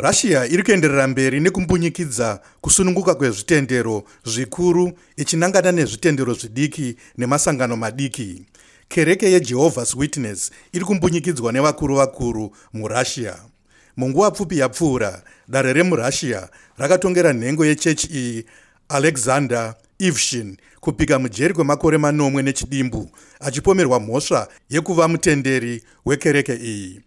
russia iri kuenderera mberi nekumbunyikidza kusununguka kwezvitendero zvikuru ichinangana nezvitendero zvidiki nemasangano madiki. Kereke yejehovah's witness iri kumbunyikidzwa nevakuru vakuru murussia. Munguva pfupi yapfuura dare remurussia rakatongera nhengo yechechi iyi alexander ivshin kupika mujeri kwemakore manomwe nechidimbu achipomerwa mhosva yekuva mutenderi wekereke iyi.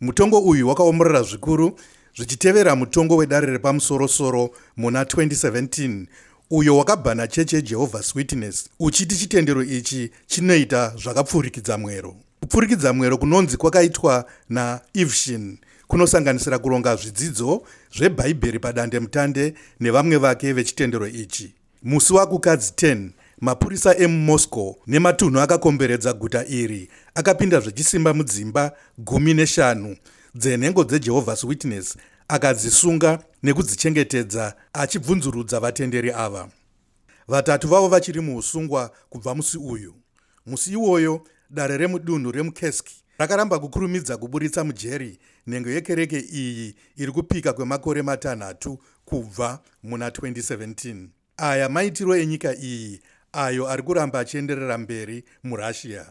Mutongo uyu wakaomorora zvikuru zvichitevera mutongo wedare repamusorosoro muna 2017 uyo wakabhana chechi yejehovah's witness. Uchiti chitendero ichi chinoita zvakapfurikidza mwero. Kupfurikidza mwero kunonzi kwakaitwa naivshin kunosanganisira kuronga zvidzidzo zvebhaibheri padandemutande nevamwe vake vechitendero ichi. Musi wakukadzi 10 mapurisa emumoscow nematunhu akakomberedza guta iri akapinda zvechisimba mudzimba gumi neshanu dzenhengo dzejehovah's witness akadzisunga nekudzichengetedza achibvunzurudza vatenderi ava. Vatatu vavo vachiri muusungwa kubva musi uyu. Musi iwoyo dare remudunhu remukeski rakaramba kukurumidza kuburitsa mujeri nhengo yekereke iyi iri kupika kwemakore matanhatu kubva muna 2017 aya maitiro enyika iyi ayo ari kuramba achienderera mberi murussia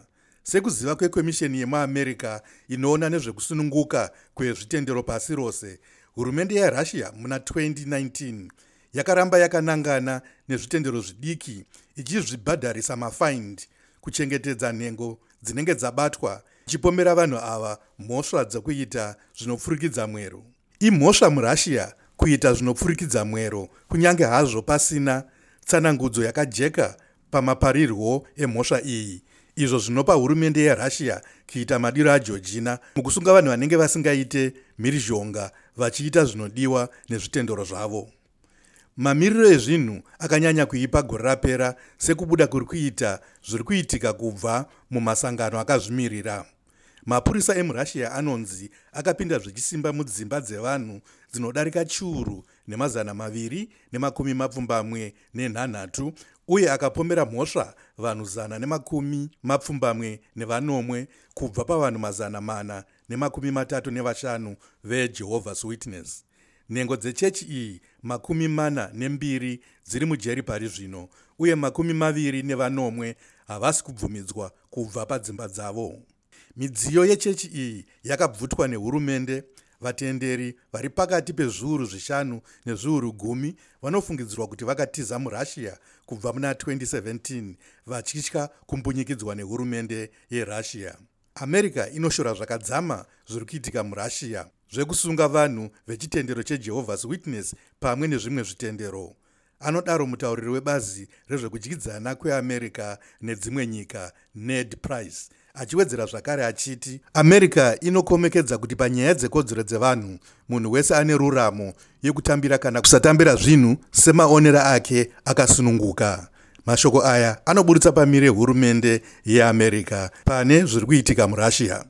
sekuziva kwekomisheni yemuamerica inoona nezvekusununguka kwezvitendero pasi rose hurumende yerussia muna 2019 yakaramba yakanangana nezvitendero zvidiki ichizvibhadharisa mafaind kuchengetedza nhengo dzinenge dzabatwa ichipomera vanhu ava mhosva dzekuita zvinopfurikidza mwero. Imhosva murussia kuita zvinopfurikidza mwero kunyange hazvo pasina tsanangudzo yakajeka pamaparirwo emhosva iyi izvo zvinopa hurumende yerussia kuita madiro ageorgina mukusunga vanhu vanenge vasingaite mhirizhonga vachiita zvinodiwa nezvitendero zvavo. Mamiriro ezvinhu akanyanya kuipa gore rapera sekubuda kuri kuita zviri kuitika kubva mumasangano akazvimirira. Mapurisa emurussia anonzi akapinda zvechisimba mudzimba dzevanhu dzinodarika chiuru nemazana maviri nemakumi mapfumbamwe nenhanhatu uye akapomera mhosva vanhu zana nemakumi mapfumbamwe nevanomwe kubva pavanhu mazana mana nemakumi matatu nevashanu vejehovah's witness. Nhengo dzechechi iyi makumi mana nembiri dziri mujeri pari zvino uye makumi maviri nevanomwe havasi kubvumidzwa kubva padzimba dzavo. Midziyo yechechi iyi yakabvutwa nehurumende vatenderi vari pakati pezviuru zvishanu nezviuru gumi vanofungidzirwa kuti vakatiza murussia kubva muna 2017 vachitya kumbunyikidzwa nehurumende yerussia. America inoshora zvakadzama zviri kuitika murussia zvekusunga vanhu vechitendero chejehovah's witness pamwe nezvimwe zvitendero anodaro mutauriri webazi rezvekudyidzana kweamerica nedzimwe nyika ned price achiwedzera zvakare achiti america inokomekedza kuti panyaya dzekodzero dzevanhu munhu wese ane ruramo yekutambira kana kusatambira zvinhu semaonera ake akasununguka. Mashoko aya anoburitsa pamire hurumende yeamerica pane zviri kuitika murussia